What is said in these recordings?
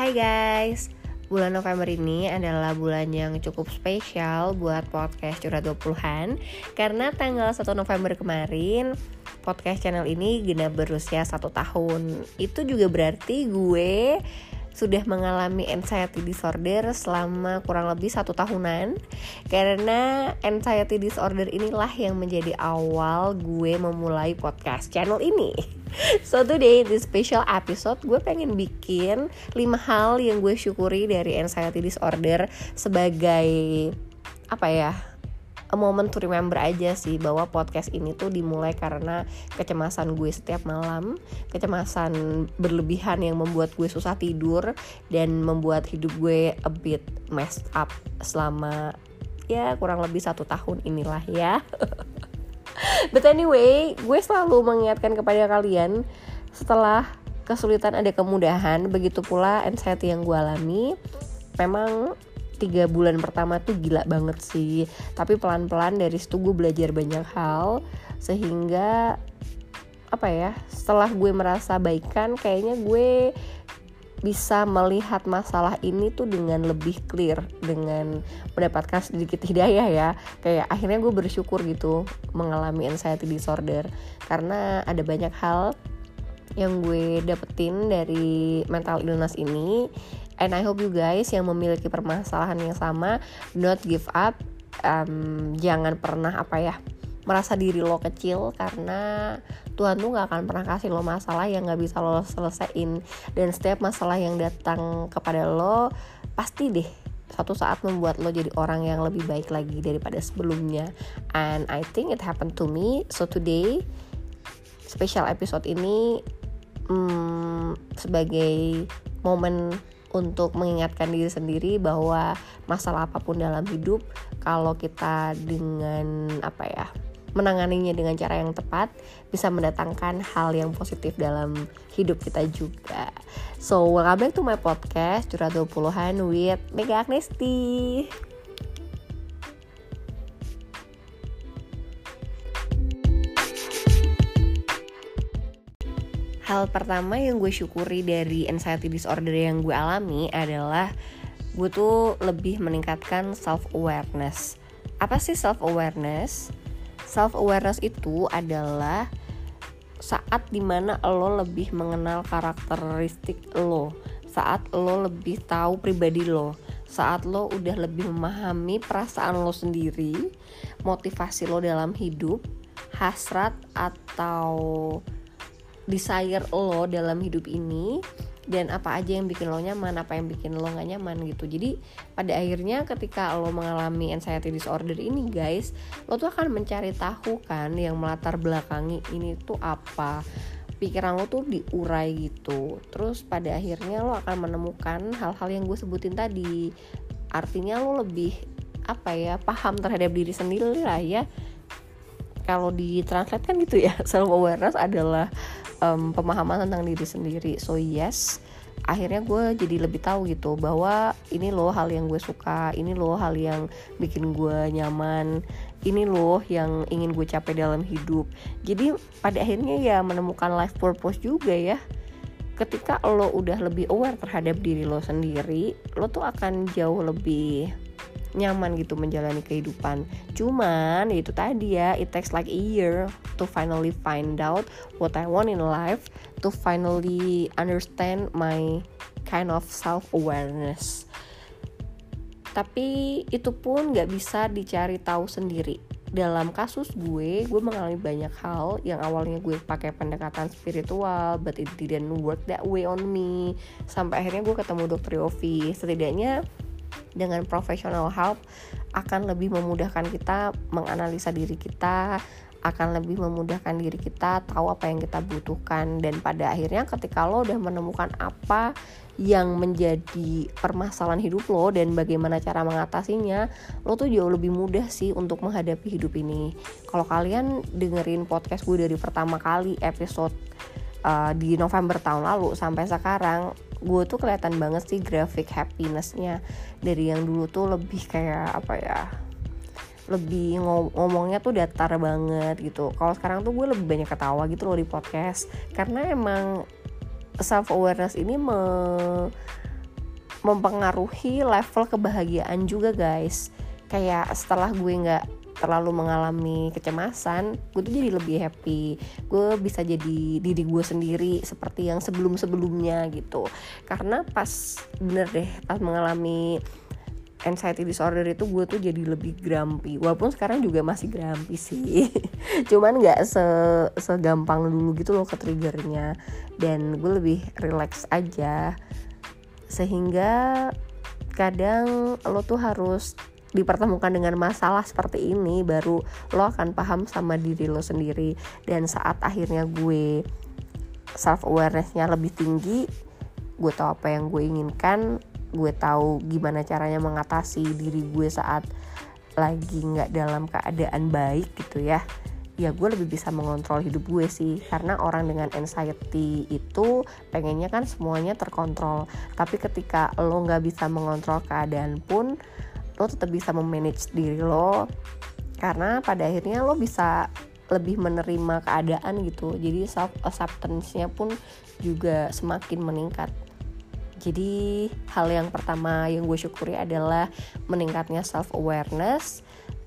Hai guys, bulan November ini adalah bulan yang cukup spesial buat podcast Curhat 20-an Karena tanggal 1 November kemarin podcast channel ini genap berusia satu tahun. Itu juga berarti gue sudah mengalami anxiety disorder selama kurang lebih satu tahunan. Karena anxiety disorder inilah yang menjadi awal gue memulai podcast channel ini. So today di special episode gue pengen bikin 5 hal yang gue syukuri dari anxiety disorder sebagai apa ya a moment to remember aja sih bahwa podcast ini tuh dimulai karena kecemasan gue setiap malam, kecemasan berlebihan yang membuat gue susah tidur dan membuat hidup gue a bit messed up selama ya kurang lebih satu tahun inilah ya. But anyway, gue selalu mengingatkan kepada kalian setelah kesulitan ada kemudahan, begitu pula anxiety yang gue alami. Memang tiga bulan pertama tuh gila banget sih. Tapi pelan-pelan dari situ gue belajar banyak hal sehingga apa ya setelah gue merasa baikan kayaknya gue bisa melihat masalah ini tuh dengan lebih clear dengan mendapatkan sedikit hidayah ya. Kayak akhirnya gue bersyukur gitu mengalami anxiety disorder. Karena ada banyak hal yang gue dapetin dari mental illness ini and I hope you guys yang memiliki permasalahan yang sama not give up. Um, jangan pernah apa ya merasa diri lo kecil karena Tuhan tuh gak akan pernah kasih lo masalah yang gak bisa lo selesaiin. Dan setiap masalah yang datang kepada lo pasti deh satu saat membuat lo jadi orang yang lebih baik lagi daripada sebelumnya. And I think it happened to me. So today special episode ini hmm, sebagai momen untuk mengingatkan diri sendiri bahwa masalah apa pun dalam hidup kalau kita dengan apa ya menanganinya dengan cara yang tepat bisa mendatangkan hal yang positif dalam hidup kita juga. So, welcome back to my podcast Curhat 20-an with Mega Agnesti. Hal pertama yang gue syukuri dari anxiety disorder yang gue alami adalah gue tuh lebih meningkatkan self awareness. Apa sih self awareness? Self awareness itu adalah saat di mana lo lebih mengenal karakteristik lo, saat lo lebih tahu pribadi lo, saat lo udah lebih memahami perasaan lo sendiri, motivasi lo dalam hidup, hasrat atau desire lo dalam hidup ini dan apa aja yang bikin lo nyaman, apa yang bikin lo gak nyaman gitu. Jadi pada akhirnya ketika lo mengalami anxiety disorder ini guys, lo tuh akan mencari tahu kan yang melatar belakangi ini tuh apa. Pikiran lo tuh diurai gitu. Terus pada akhirnya lo akan menemukan hal-hal yang gue sebutin tadi. Artinya lo lebih apa ya paham terhadap diri sendiri lah ya. Kalau di translate kan gitu ya, self awareness adalah um, pemahaman tentang diri sendiri. So yes akhirnya gue jadi lebih tahu gitu bahwa ini loh hal yang gue suka ini loh hal yang bikin gue nyaman ini loh yang ingin gue capai dalam hidup. Jadi pada akhirnya ya menemukan life purpose juga ya. Ketika lo udah lebih aware terhadap diri lo sendiri lo tuh akan jauh lebih nyaman gitu menjalani kehidupan. Cuman itu tadi ya, it takes like a year to finally find out what I want in life, to finally understand my kind of self awareness. Tapi itu pun gak bisa dicari tahu sendiri. Dalam kasus gue, gue mengalami banyak hal yang awalnya gue pakai pendekatan spiritual, but it didn't work that way on me. Sampai akhirnya gue ketemu dokter Yofi. Setidaknya dengan professional help akan lebih memudahkan kita menganalisa diri kita akan lebih memudahkan diri kita tahu apa yang kita butuhkan. Dan pada akhirnya ketika lo udah menemukan apa yang menjadi permasalahan hidup lo dan bagaimana cara mengatasinya lo tuh jauh lebih mudah sih untuk menghadapi hidup ini. Kalau kalian dengerin podcast gue dari pertama kali episode uh, di November tahun lalu sampai sekarang gue tuh kelihatan banget sih grafik happinessnya. Dari yang dulu tuh lebih kayak apa ya lebih ngom ngomongnya tuh datar banget gitu. Kalau sekarang tuh gue lebih banyak ketawa gitu loh di podcast. Karena emang self awareness ini me mempengaruhi level kebahagiaan juga guys. Kayak setelah gue nggak terlalu mengalami kecemasan gue tuh jadi lebih happy. Gue bisa jadi diri gue sendiri seperti yang sebelum sebelumnya gitu. Karena pas bener deh pas mengalami anxiety disorder itu gue tuh jadi lebih grumpy. Walaupun sekarang juga masih grumpy sih. Cuman nggak se segampang dulu gitu loh ke triggernya dan gue lebih relax aja. Sehingga kadang lo tuh harus dipertemukan dengan masalah seperti ini baru lo akan paham sama diri lo sendiri. Dan saat akhirnya gue self awarenessnya lebih tinggi gue tahu apa yang gue inginkan gue tahu gimana caranya mengatasi diri gue saat lagi nggak dalam keadaan baik gitu ya ya gue lebih bisa mengontrol hidup gue sih. Karena orang dengan anxiety itu pengennya kan semuanya terkontrol. Tapi ketika lo nggak bisa mengontrol keadaan pun lo tetap bisa memanage diri lo. Karena pada akhirnya lo bisa lebih menerima keadaan gitu. Jadi self acceptance-nya pun juga semakin meningkat jadi hal yang pertama yang gue syukuri adalah meningkatnya self awareness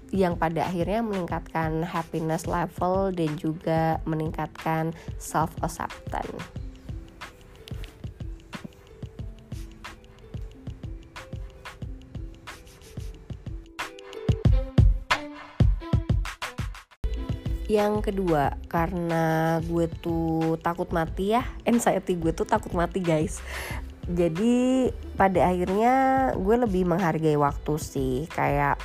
yang pada akhirnya meningkatkan happiness level dan juga meningkatkan self acceptance yang kedua karena gue tuh takut mati ya anxiety gue tuh takut mati guys jadi pada akhirnya gue lebih menghargai waktu sih. Kayak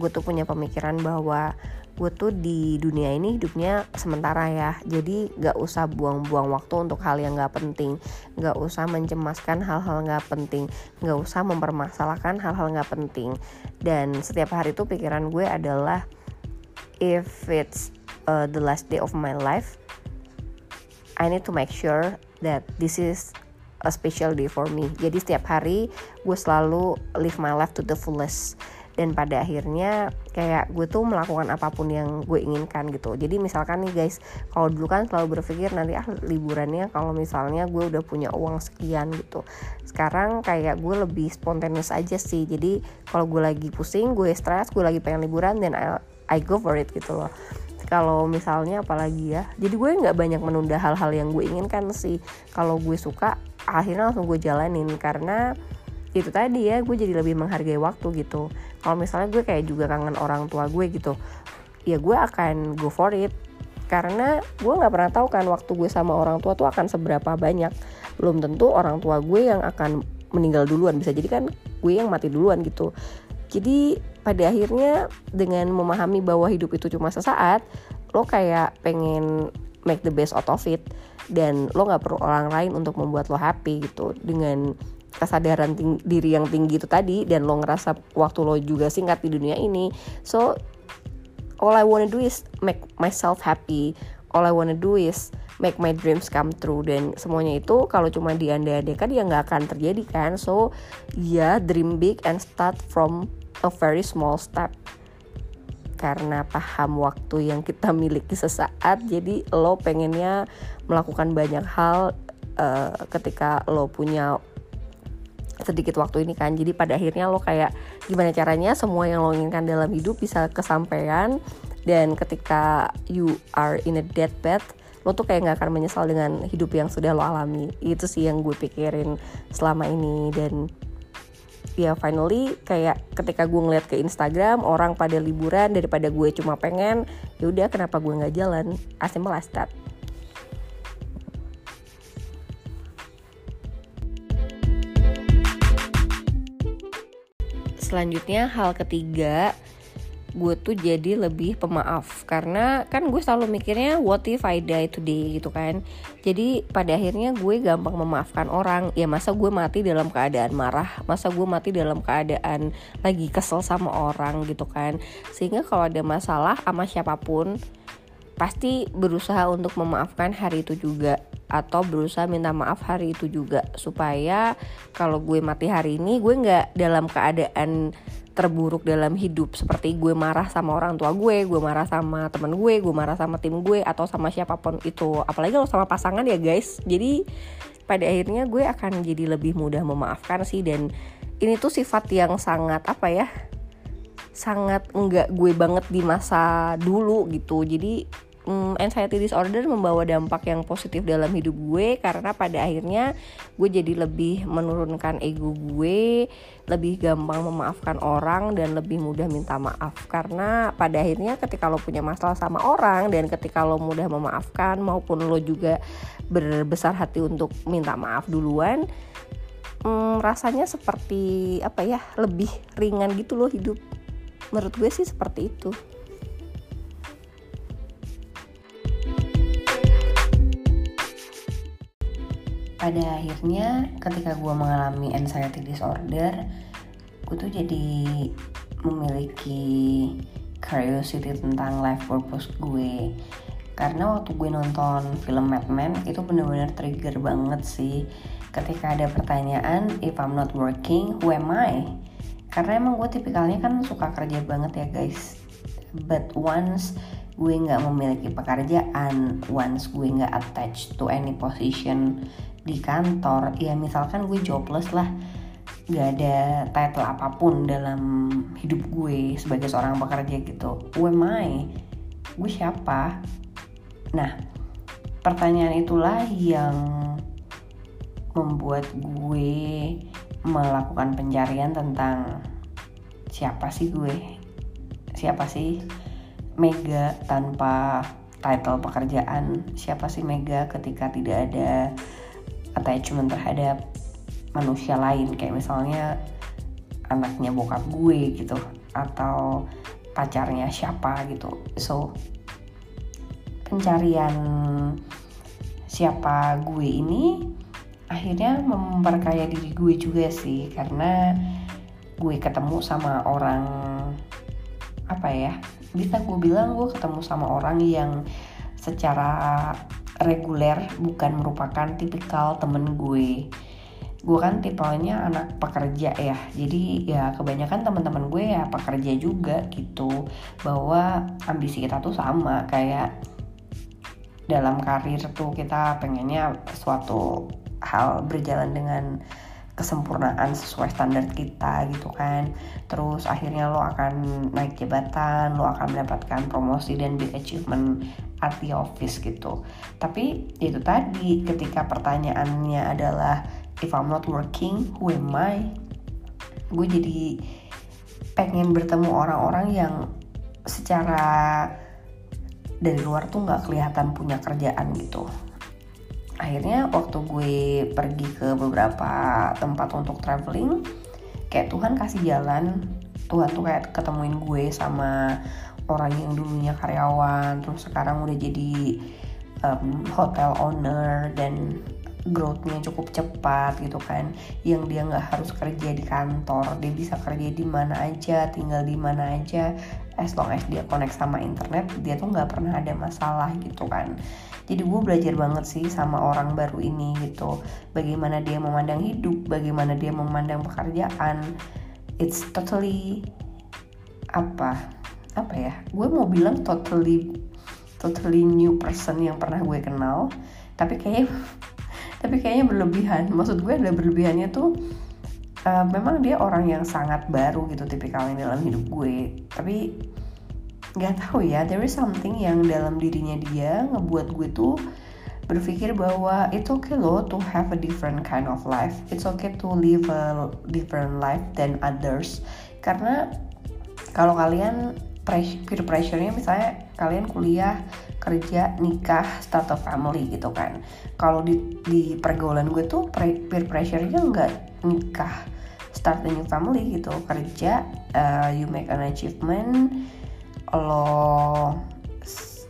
gue tuh punya pemikiran bahwa gue tuh di dunia ini hidupnya sementara ya. Jadi gak usah buang-buang waktu untuk hal yang gak penting. Gak usah mencemaskan hal-hal gak penting. Gak usah mempermasalahkan hal-hal gak penting. Dan setiap hari tuh pikiran gue adalah if it's uh, the last day of my life I need to make sure that this is a special day for me. Jadi setiap hari gue selalu live my life to the fullest. Dan pada akhirnya kayak gue tuh melakukan apa pun yang gue inginkan gitu. Jadi misalkan nih guys kalau dulu kan selalu berpikir nanti ah liburannya kalau misalnya gue udah punya uang sekian gitu. Sekarang kayak gue lebih spontaneous aja sih. Jadi kalau gue lagi pusing gue stres gue lagi pengen liburan dan I go for it gitu loh. Kalau misalnya apalagi ya jadi gue nggak banyak menunda hal-hal yang gue inginkan sih. Kalau gue suka akhirnya langsung gue jalanin. Karena itu tadi ya gue jadi lebih menghargai waktu gitu. Kalau misalnya gue kayak juga kangen orang tua gue gitu ya gue akan go for it. Karena gue nggak pernah tahu kan waktu gue sama orang tua tuh akan seberapa banyak. Belum tentu orang tua gue yang akan meninggal duluan. Bisa jadi kan gue yang mati duluan gitu. Jadi pada akhirnya dengan memahami bahwa hidup itu cuma sesaat lo kayak pengen make the best out of it dan lo nggak perlu orang lain untuk membuat lo happy gitu. Dengan kesadaran ting- diri yang tinggi itu tadi dan lo ngerasa waktu lo juga singkat di dunia ini. So all I wanna do is make myself happy. All I wanna do is make my dreams come true. Dan semuanya itu kalau cuma diandai-andaikan ya nggak akan terjadi kan. So ya yeah, dream big and start from a very small step karena paham waktu yang kita miliki sesaat jadi lo pengennya melakukan banyak hal uh, ketika lo punya sedikit waktu ini kan. Jadi pada akhirnya lo kayak gimana caranya semua yang lo inginkan dalam hidup bisa kesampaian dan ketika you are in a deathbed lo tuh kayak gak akan menyesal dengan hidup yang sudah lo alami. Itu sih yang gue pikirin selama ini dan ya finally kayak ketika gue ngeliat ke Instagram orang pada liburan daripada gue cuma pengen ya udah kenapa gue nggak jalan? As simple as that. Selanjutnya hal ketiga gue tuh jadi lebih pemaaf. Karena kan gue selalu mikirnya what if I die today gitu kan. Jadi pada akhirnya gue gampang memaafkan orang. Ya masa gue mati dalam keadaan marah? Masa gue mati dalam keadaan lagi kesel sama orang gitu kan? Sehingga kalau ada masalah sama siapa pun pasti berusaha untuk memaafkan hari itu juga. Atau berusaha minta maaf hari itu juga. Supaya kalau gue mati hari ini gue nggak dalam keadaan terburuk dalam hidup seperti gue marah sama orang tua gue, gue marah sama temen gue, gue marah sama tim gue atau sama siapa pun itu. Apalagi kalau sama pasangan ya guys. Jadi pada akhirnya gue akan jadi lebih mudah memaafkan sih dan ini tuh sifat yang sangat apa ya sangat enggak gue banget di masa dulu gitu jadi um, anxiety disorder membawa dampak yang positif dalam hidup gue karena pada akhirnya gue jadi lebih menurunkan ego gue lebih gampang memaafkan orang dan lebih mudah minta maaf. Karena pada akhirnya ketika lo punya masalah sama orang dan ketika lo mudah memaafkan maupun lo juga berbesar hati untuk minta maaf duluan um, rasanya seperti apa ya lebih ringan gitu loh hidup. Menurut gue sih seperti itu pada akhirnya ketika gue mengalami anxiety disorder gue tuh jadi memiliki curiosity tentang life purpose gue. Karena waktu gue nonton film Mad Men itu bener-bener trigger banget sih. Ketika ada pertanyaan if I'm not working who am I? Karena emang gue tipikalnya kan suka kerja banget ya guys. But once gue nggak memiliki pekerjaan once gue nggak attached to any position di kantor ya misalkan gue jobless lah nggak ada title apa pun dalam hidup gue sebagai seorang pekerja gitu. Who am I? Gue siapa? Nah pertanyaan itulah yang membuat gue melakukan pencarian tentang siapa sih gue? Siapa sih Mega tanpa title pekerjaan? Siapa sih Mega ketika tidak ada attachment terhadap manusia lain. Kayak misalnya anaknya bokap gue gitu atau pacarnya siapa gitu. So pencarian siapa gue ini akhirnya memperkaya diri gue juga sih. Karena gue ketemu sama orang apa ya bisa gue bilang gue ketemu sama orang yang secara reguler bukan merupakan tipikal temen gue. Gue kan tipenya anak pekerja ya jadi ya kebanyakan teman-teman gue ya pekerja juga gitu bahwa ambisi kita tuh sama kayak dalam karir tuh kita pengennya suatu hal berjalan dengan kesempurnaan sesuai standar kita gitu kan. Terus akhirnya lo akan naik jabatan lo akan mendapatkan promosi dan big achievement the office gitu. Tapi itu tadi ketika pertanyaannya adalah if I'm not working who am I? Gue jadi pengen bertemu orang-orang yang secara dari luar tuh nggak kelihatan punya kerjaan gitu. Akhirnya waktu gue pergi ke beberapa tempat untuk traveling kayak Tuhan kasih jalan. Tuhan tuh kayak ketemuin gue sama orang yang dulunya karyawan terus sekarang udah jadi um, hotel owner dan growthnya cukup cepat gitu kan. Yang dia nggak harus kerja di kantor dia bisa kerja di mana aja tinggal di mana aja. As long as dia connect sama internet dia tuh nggak pernah ada masalah gitu kan. Jadi gue belajar banget sih sama orang baru ini gitu. Bagaimana dia memandang hidup bagaimana dia memandang pekerjaan. It's totally apa apa ya gue mau bilang totally totally new person yang pernah gue kenal tapi kayak tapi kayaknya berlebihan. Maksud gue ada berlebihannya tuh uh, memang dia orang yang sangat baru gitu tipikalnya dalam hidup gue. Tapi nggak tahu ya there is something yang dalam dirinya dia ngebuat gue tuh berpikir bahwa it's okay loh to have a different kind of life. It's okay to live a different life than others. Karena kalau kalian peer pressure-nya misalnya kalian kuliah kerja nikah start a family gitu kan. Kalau di di pergaulan gue tuh peer pressure-nya nggak nikah start a new family gitu. Kerja uh, you make an achievement lo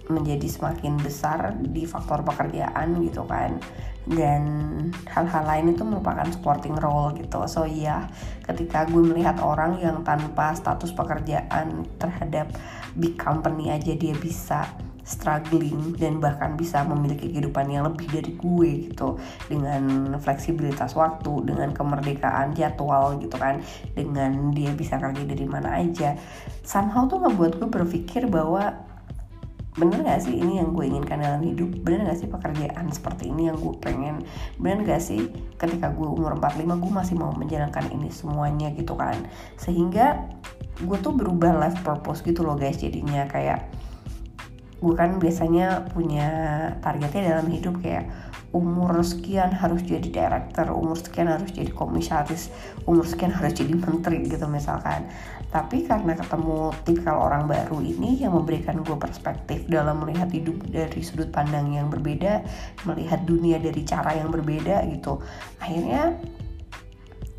menjadi semakin besar di faktor pekerjaan gitu kan dan hal-hal lain itu merupakan supporting role gitu. So iya ketika gue melihat orang yang tanpa status pekerjaan terhadap big company aja dia bisa struggling dan bahkan bisa memiliki kehidupan yang lebih dari gue gitu. Dengan fleksibilitas waktu dengan kemerdekaan jadwal gitu kan dengan dia bisa kerja dari mana aja. Somehow tuh ngebuat gue berpikir bahwa bener gak sih ini yang gue inginkan dalam hidup? Bener gak sih pekerjaan seperti ini yang gue pengen? Bener gak sih ketika gue umur 45 gue masih mau menjalankan ini semuanya gitu kan? Sehingga gue tuh berubah life purpose gitu loh guys jadinya. Kayak gue kan biasanya punya targetnya dalam hidup kayak umur sekian harus jadi director, umur sekian harus jadi komisaris, umur sekian harus jadi menteri gitu misalkan. Tapi karena ketemu tipikal orang baru ini yang memberikan gue perspektif dalam melihat hidup dari sudut pandang yang berbeda, melihat dunia dari cara yang berbeda gitu. Akhirnya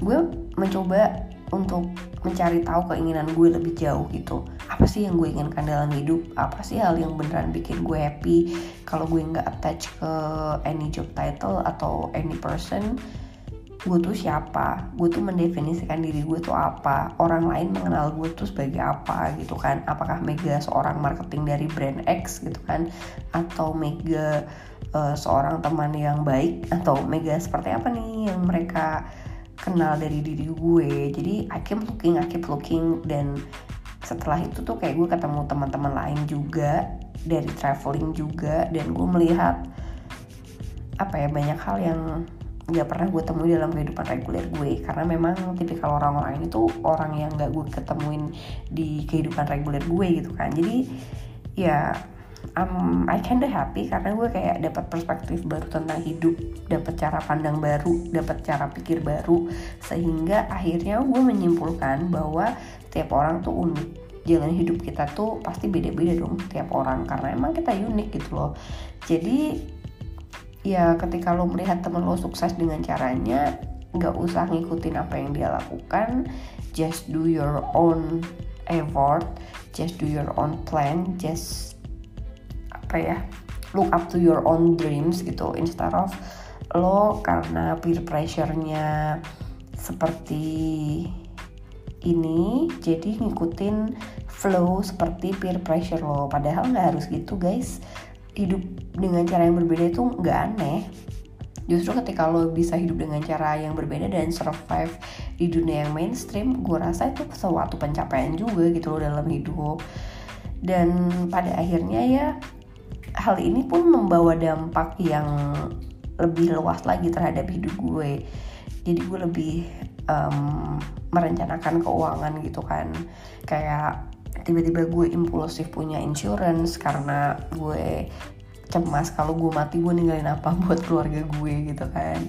gue mencoba untuk mencari tahu keinginan gue lebih jauh gitu. Apa sih yang gue inginkan dalam hidup? Apa sih hal yang beneran bikin gue happy? Kalau gue nggak attach ke any job title atau any person gue tuh siapa? Gue tuh mendefinisikan diri gue tuh apa? Orang lain mengenal gue tuh sebagai apa gitu kan? Apakah Mega seorang marketing dari brand X gitu kan? Atau Mega uh, seorang teman yang baik? Atau Mega seperti apa nih yang mereka kenal dari diri gue. Jadi I keep looking I keep looking. Dan setelah itu tuh kayak gue ketemu teman-teman lain juga dari traveling juga. Dan gue melihat apa ya banyak hal yang nggak pernah gue temui dalam kehidupan reguler gue. Karena memang tipikal orang-orang ini tuh orang yang nggak gue ketemuin di kehidupan reguler gue gitu kan. Jadi ya um, I kinda happy karena gue kayak dapat perspektif baru tentang hidup, dapat cara pandang baru, dapat cara pikir baru, sehingga akhirnya gue menyimpulkan bahwa tiap orang tuh unik. Jalan hidup kita tuh pasti beda-beda dong tiap orang karena emang kita unik gitu loh. Jadi ya ketika lo melihat temen lo sukses dengan caranya, nggak usah ngikutin apa yang dia lakukan, just do your own effort, just do your own plan, just apa ya look up to your own dreams gitu. Instead of lo karena peer pressure-nya seperti ini jadi ngikutin flow seperti peer pressure lo. Padahal nggak harus gitu guys. Hidup dengan cara yang berbeda itu nggak aneh. Justru ketika lo bisa hidup dengan cara yang berbeda dan survive di dunia yang mainstream gue rasa itu suatu pencapaian juga gitu loh dalam hidup. Dan pada akhirnya ya hal ini pun membawa dampak yang lebih luas lagi terhadap hidup gue. Jadi gue lebih um, merencanakan keuangan gitu kan. Kayak tiba-tiba gue impulsif punya insurance karena gue cemas kalau gue mati gue ninggalin apa buat keluarga gue gitu kan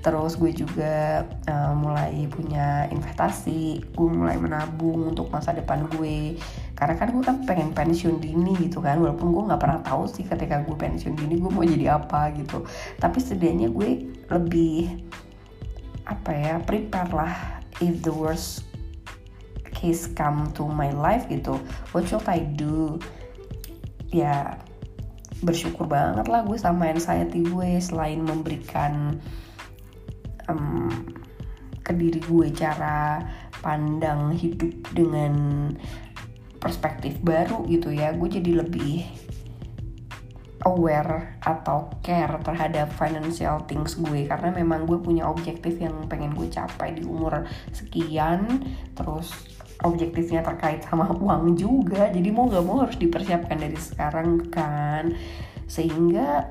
terus gue juga uh, mulai punya investasi gue mulai menabung untuk masa depan gue. Karena kan gue kan pengen pensiun dini gitu kan walaupun gue nggak pernah tahu sih ketika gue pensiun dini gue mau jadi apa gitu. Tapi setidaknya gue lebih apa ya prepare lah if the worst case come to my life gitu. What should I do? Ya bersyukur banget lah gue sama anxiety gue selain memberikan um, ke diri gue cara pandang hidup dengan perspektif baru gitu ya. Gue jadi lebih aware atau care terhadap financial things gue karena memang gue punya objektif yang pengen gue capai di umur sekian terus objektifnya terkait sama uang juga. Jadi mau gak mau harus dipersiapkan dari sekarang kan. Sehingga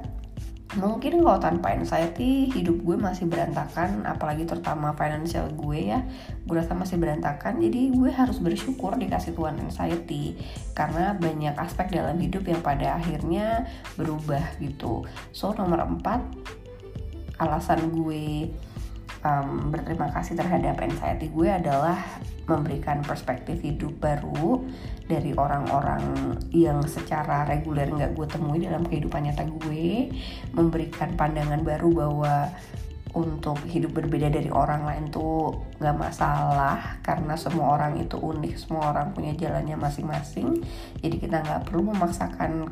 mungkin kalau tanpa anxiety hidup gue masih berantakan apalagi terutama financial gue ya. Gue rasa masih berantakan jadi gue harus bersyukur dikasih Tuhan anxiety. Karena banyak aspek dalam hidup yang pada akhirnya berubah gitu. So nomor empat alasan gue um, berterima kasih terhadap anxiety gue adalah memberikan perspektif hidup baru dari orang-orang yang secara reguler nggak gue temui dalam kehidupan nyata gue memberikan pandangan baru bahwa untuk hidup berbeda dari orang lain tuh nggak masalah karena semua orang itu unik semua orang punya jalannya masing-masing. Jadi kita nggak perlu memaksakan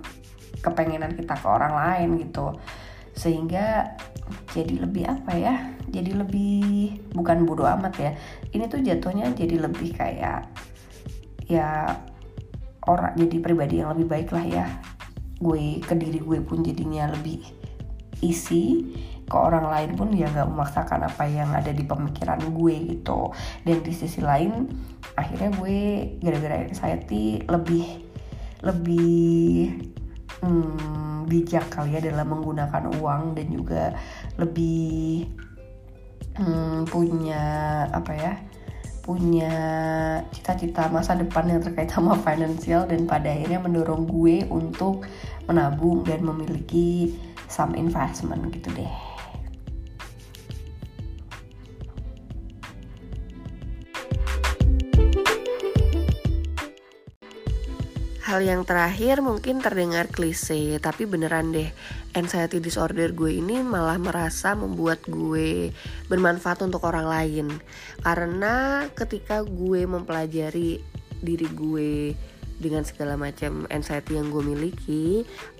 kepengenan kita ke orang lain gitu sehingga jadi lebih apa ya jadi lebih bukan bodoh amat ya ini tuh jatuhnya jadi lebih kayak ya orang jadi pribadi yang lebih baik lah ya. Gue ke diri gue pun jadinya lebih isi ke orang lain pun ya nggak memaksakan apa yang ada di pemikiran gue gitu. Dan di sisi lain akhirnya gue gara-gara anxiety lebih lebih hmm, bijak kali ya dalam menggunakan uang dan juga lebih hmm, punya apa ya punya cita-cita masa depan yang terkait sama finansial dan pada akhirnya mendorong gue untuk menabung dan memiliki some investment gitu deh. Hal yang terakhir mungkin terdengar klise, tapi beneran deh, anxiety disorder gue ini malah merasa membuat gue bermanfaat untuk orang lain. Karena ketika gue mempelajari diri gue dengan segala macam anxiety yang gue miliki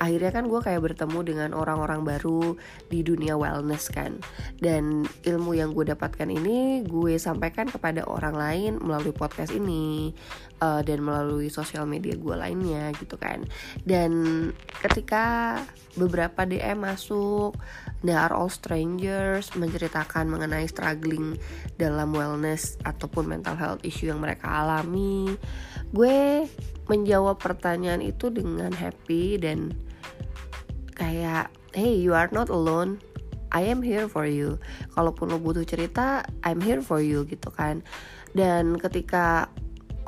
akhirnya kan gue kayak bertemu dengan orang-orang baru di dunia wellness kan. Dan ilmu yang gue dapatkan ini gue sampaikan kepada orang lain melalui podcast ini uh, dan melalui sosial media gue lainnya gitu kan. Dan ketika beberapa DM masuk they are all strangers menceritakan mengenai struggling dalam wellness ataupun mental health issue yang mereka alami gue menjawab pertanyaan itu dengan happy dan kayak hey you are not alone. I am here for you. Kalaupun lo butuh cerita I'm here for you gitu kan. Dan ketika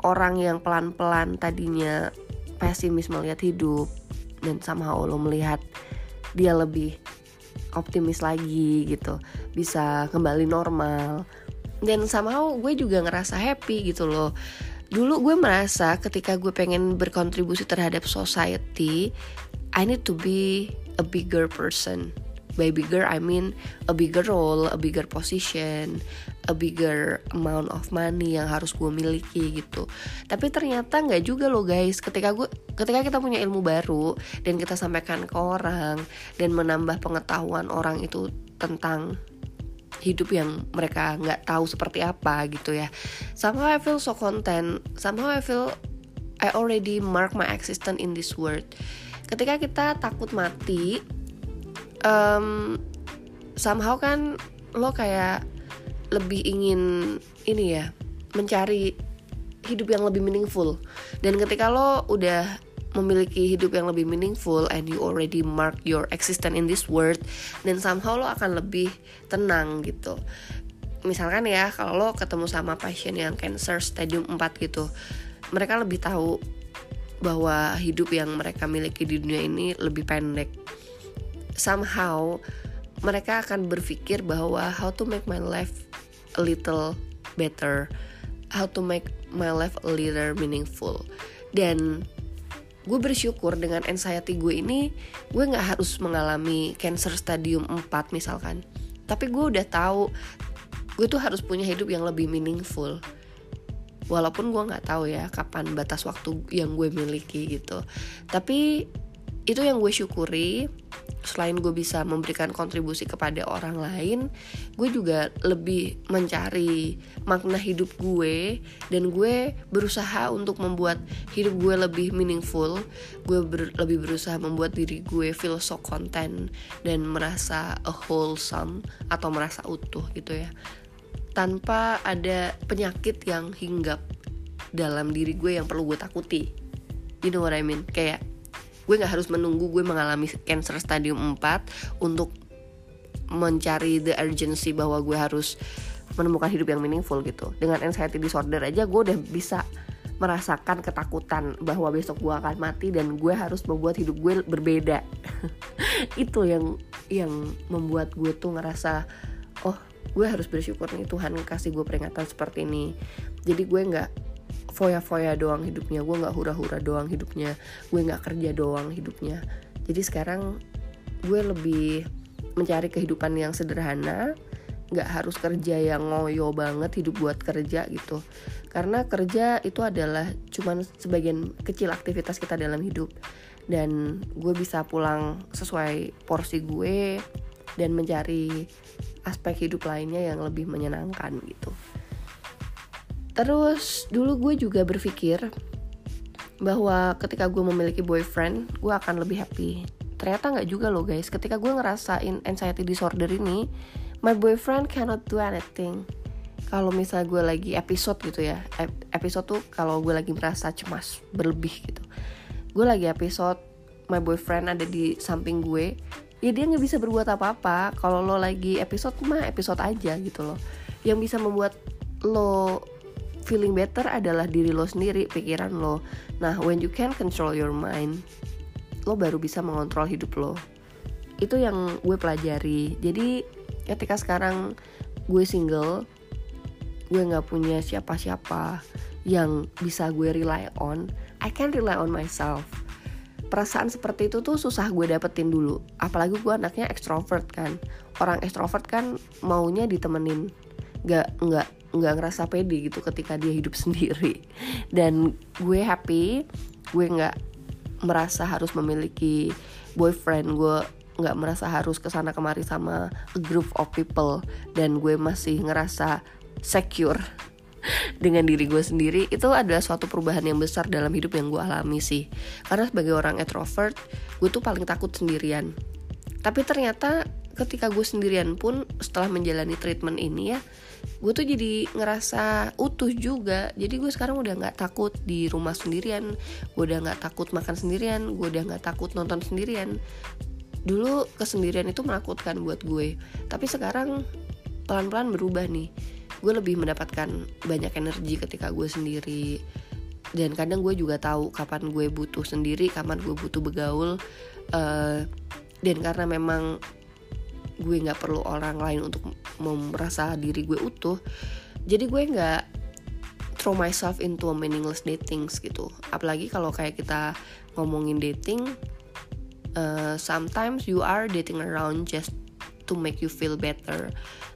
orang yang pelan-pelan tadinya pesimis melihat hidup dan somehow lo melihat dia lebih optimis lagi gitu. Bisa kembali normal. Dan somehow gue juga ngerasa happy gitu loh dulu gue merasa ketika gue pengen berkontribusi terhadap society I need to be a bigger person. By bigger I mean a bigger role a bigger position a bigger amount of money yang harus gue miliki gitu. Tapi ternyata nggak juga loh guys. Ketika gue ketika kita punya ilmu baru dan kita sampaikan ke orang dan menambah pengetahuan orang itu tentang hidup yang mereka nggak tahu seperti apa gitu ya. Somehow I feel so content. Somehow I feel I already mark my existence in this world. Ketika kita takut mati um, somehow kan lo kayak lebih ingin ini ya mencari hidup yang lebih meaningful. Dan ketika lo udah memiliki hidup yang lebih meaningful and you already mark your existence in this world dan somehow lo akan lebih tenang gitu. Misalkan ya kalau lo ketemu sama pasien yang cancer stadium 4 gitu mereka lebih tahu bahwa hidup yang mereka miliki di dunia ini lebih pendek. Somehow mereka akan berpikir bahwa how to make my life a little better how to make my life a little meaningful. Dan gue bersyukur dengan anxiety gue ini gue nggak harus mengalami cancer stadium 4 misalkan. Tapi gue udah tahu gue tuh harus punya hidup yang lebih meaningful. Walaupun gue nggak tahu ya kapan batas waktu yang gue miliki gitu. Tapi itu yang gue syukuri selain gue bisa memberikan kontribusi kepada orang lain gue juga lebih mencari makna hidup gue dan gue berusaha untuk membuat hidup gue lebih meaningful. Gue ber, lebih berusaha membuat diri gue feel so content dan merasa a wholesome atau merasa utuh gitu ya. Tanpa ada penyakit yang hinggap dalam diri gue yang perlu gue takuti. You know what I mean? Kayak gue nggak harus menunggu gue mengalami cancer stadium 4 untuk mencari the urgency bahwa gue harus menemukan hidup yang meaningful gitu. Dengan anxiety disorder aja gue udah bisa merasakan ketakutan bahwa besok gue akan mati dan gue harus membuat hidup gue berbeda. Itu yang yang membuat gue tuh ngerasa oh gue harus bersyukur nih Tuhan kasih gue peringatan seperti ini. Jadi gue nggak foya-foya doang hidupnya. Gue nggak hura-hura doang hidupnya. Gue nggak kerja doang hidupnya. Jadi sekarang gue lebih mencari kehidupan yang sederhana. Nggak harus kerja yang ngoyo banget hidup buat kerja gitu. Karena kerja itu adalah cuman sebagian kecil aktivitas kita dalam hidup. Dan gue bisa pulang sesuai porsi gue dan mencari aspek hidup lainnya yang lebih menyenangkan gitu Terus dulu gue juga berpikir bahwa ketika gue memiliki boyfriend, gue akan lebih happy. Ternyata nggak juga loh guys. Ketika gue ngerasain anxiety disorder ini, my boyfriend cannot do anything. Kalau misalnya gue lagi episode gitu ya, episode tuh kalau gue lagi merasa cemas berlebih gitu. Gue lagi episode my boyfriend ada di samping gue ya dia nggak bisa berbuat apa-apa kalau lo lagi episode mah episode aja gitu loh yang bisa membuat lo feeling better adalah diri lo sendiri pikiran lo. Nah when you can control your mind lo baru bisa mengontrol hidup lo. Itu yang gue pelajari. Jadi ketika sekarang gue single gue nggak punya siapa-siapa yang bisa gue rely on I can rely on myself. Perasaan seperti itu tuh susah gue dapetin dulu. Apalagi gue anaknya ekstrovert kan. Orang ekstrovert kan maunya ditemenin. Nggak nggak nggak ngerasa pede gitu ketika dia hidup sendiri. Dan gue happy gue nggak merasa harus memiliki boyfriend gue nggak merasa harus ke sana kemari sama a group of people dan gue masih ngerasa secure dengan diri gue sendiri. Itu adalah suatu perubahan yang besar dalam hidup yang gue alami sih. Karena sebagai orang introvert gue tuh paling takut sendirian. Tapi ternyata ketika gue sendirian pun setelah menjalani treatment ini ya gue tuh jadi ngerasa utuh juga. Jadi gue sekarang udah nggak takut di rumah sendirian. Gue udah nggak takut makan sendirian. Gue udah nggak takut nonton sendirian. Dulu kesendirian itu menakutkan buat gue. Tapi sekarang pelan-pelan berubah nih. Gue lebih mendapatkan banyak energi ketika gue sendiri. Dan kadang gue juga tahu kapan gue butuh sendiri kapan gue butuh begaul. Uh, dan karena memang gue nggak perlu orang lain untuk merasa diri gue utuh jadi gue nggak throw myself into a meaningless dating gitu. Apalagi kalau kayak kita ngomongin dating uh, sometimes you are dating around just to make you feel better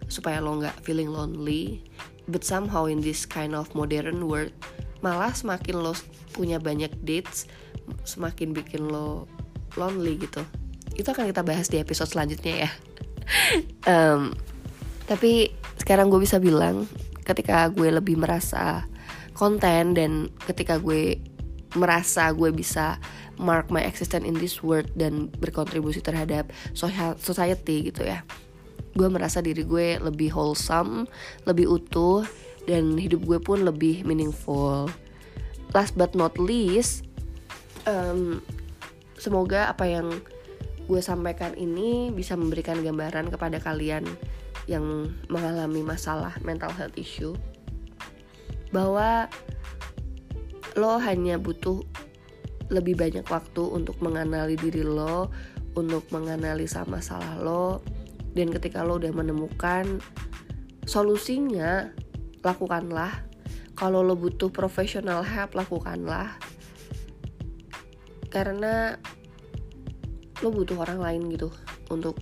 supaya lo nggak feeling lonely. But somehow in this kind of modern world malah semakin lo punya banyak dates semakin bikin lo lonely gitu. Itu akan kita bahas di episode selanjutnya ya um, tapi sekarang gue bisa bilang ketika gue lebih merasa konten dan ketika gue merasa gue bisa mark my existence in this world dan berkontribusi terhadap society gitu ya gue merasa diri gue lebih wholesome lebih utuh dan hidup gue pun lebih meaningful. Last but not least um, semoga apa yang gue sampaikan ini bisa memberikan gambaran kepada kalian yang mengalami masalah mental health issue bahwa lo hanya butuh lebih banyak waktu untuk mengenali diri lo, untuk menganalisa masalah lo, dan ketika lo udah menemukan solusinya, lakukanlah. Kalau lo butuh professional help, lakukanlah. Karena lo butuh orang lain gitu untuk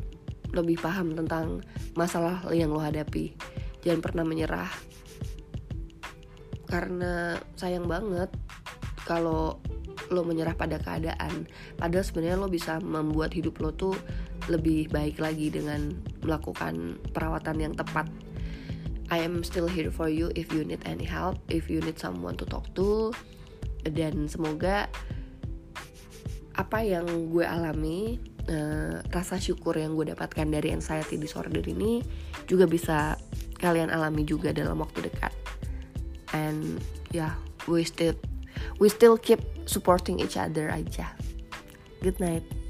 lebih paham tentang masalah yang lo hadapi. Jangan pernah menyerah. Karena sayang banget kalau lo menyerah pada keadaan padahal sebenarnya lo bisa membuat hidup lo tuh lebih baik lagi dengan melakukan perawatan yang tepat I am still here for you if you need any help if you need someone to talk to dan semoga apa yang gue alami uh, rasa syukur yang gue dapatkan dari anxiety disorder ini juga bisa kalian alami juga dalam waktu dekat. And yeah we still we still keep supporting each other aja. Good night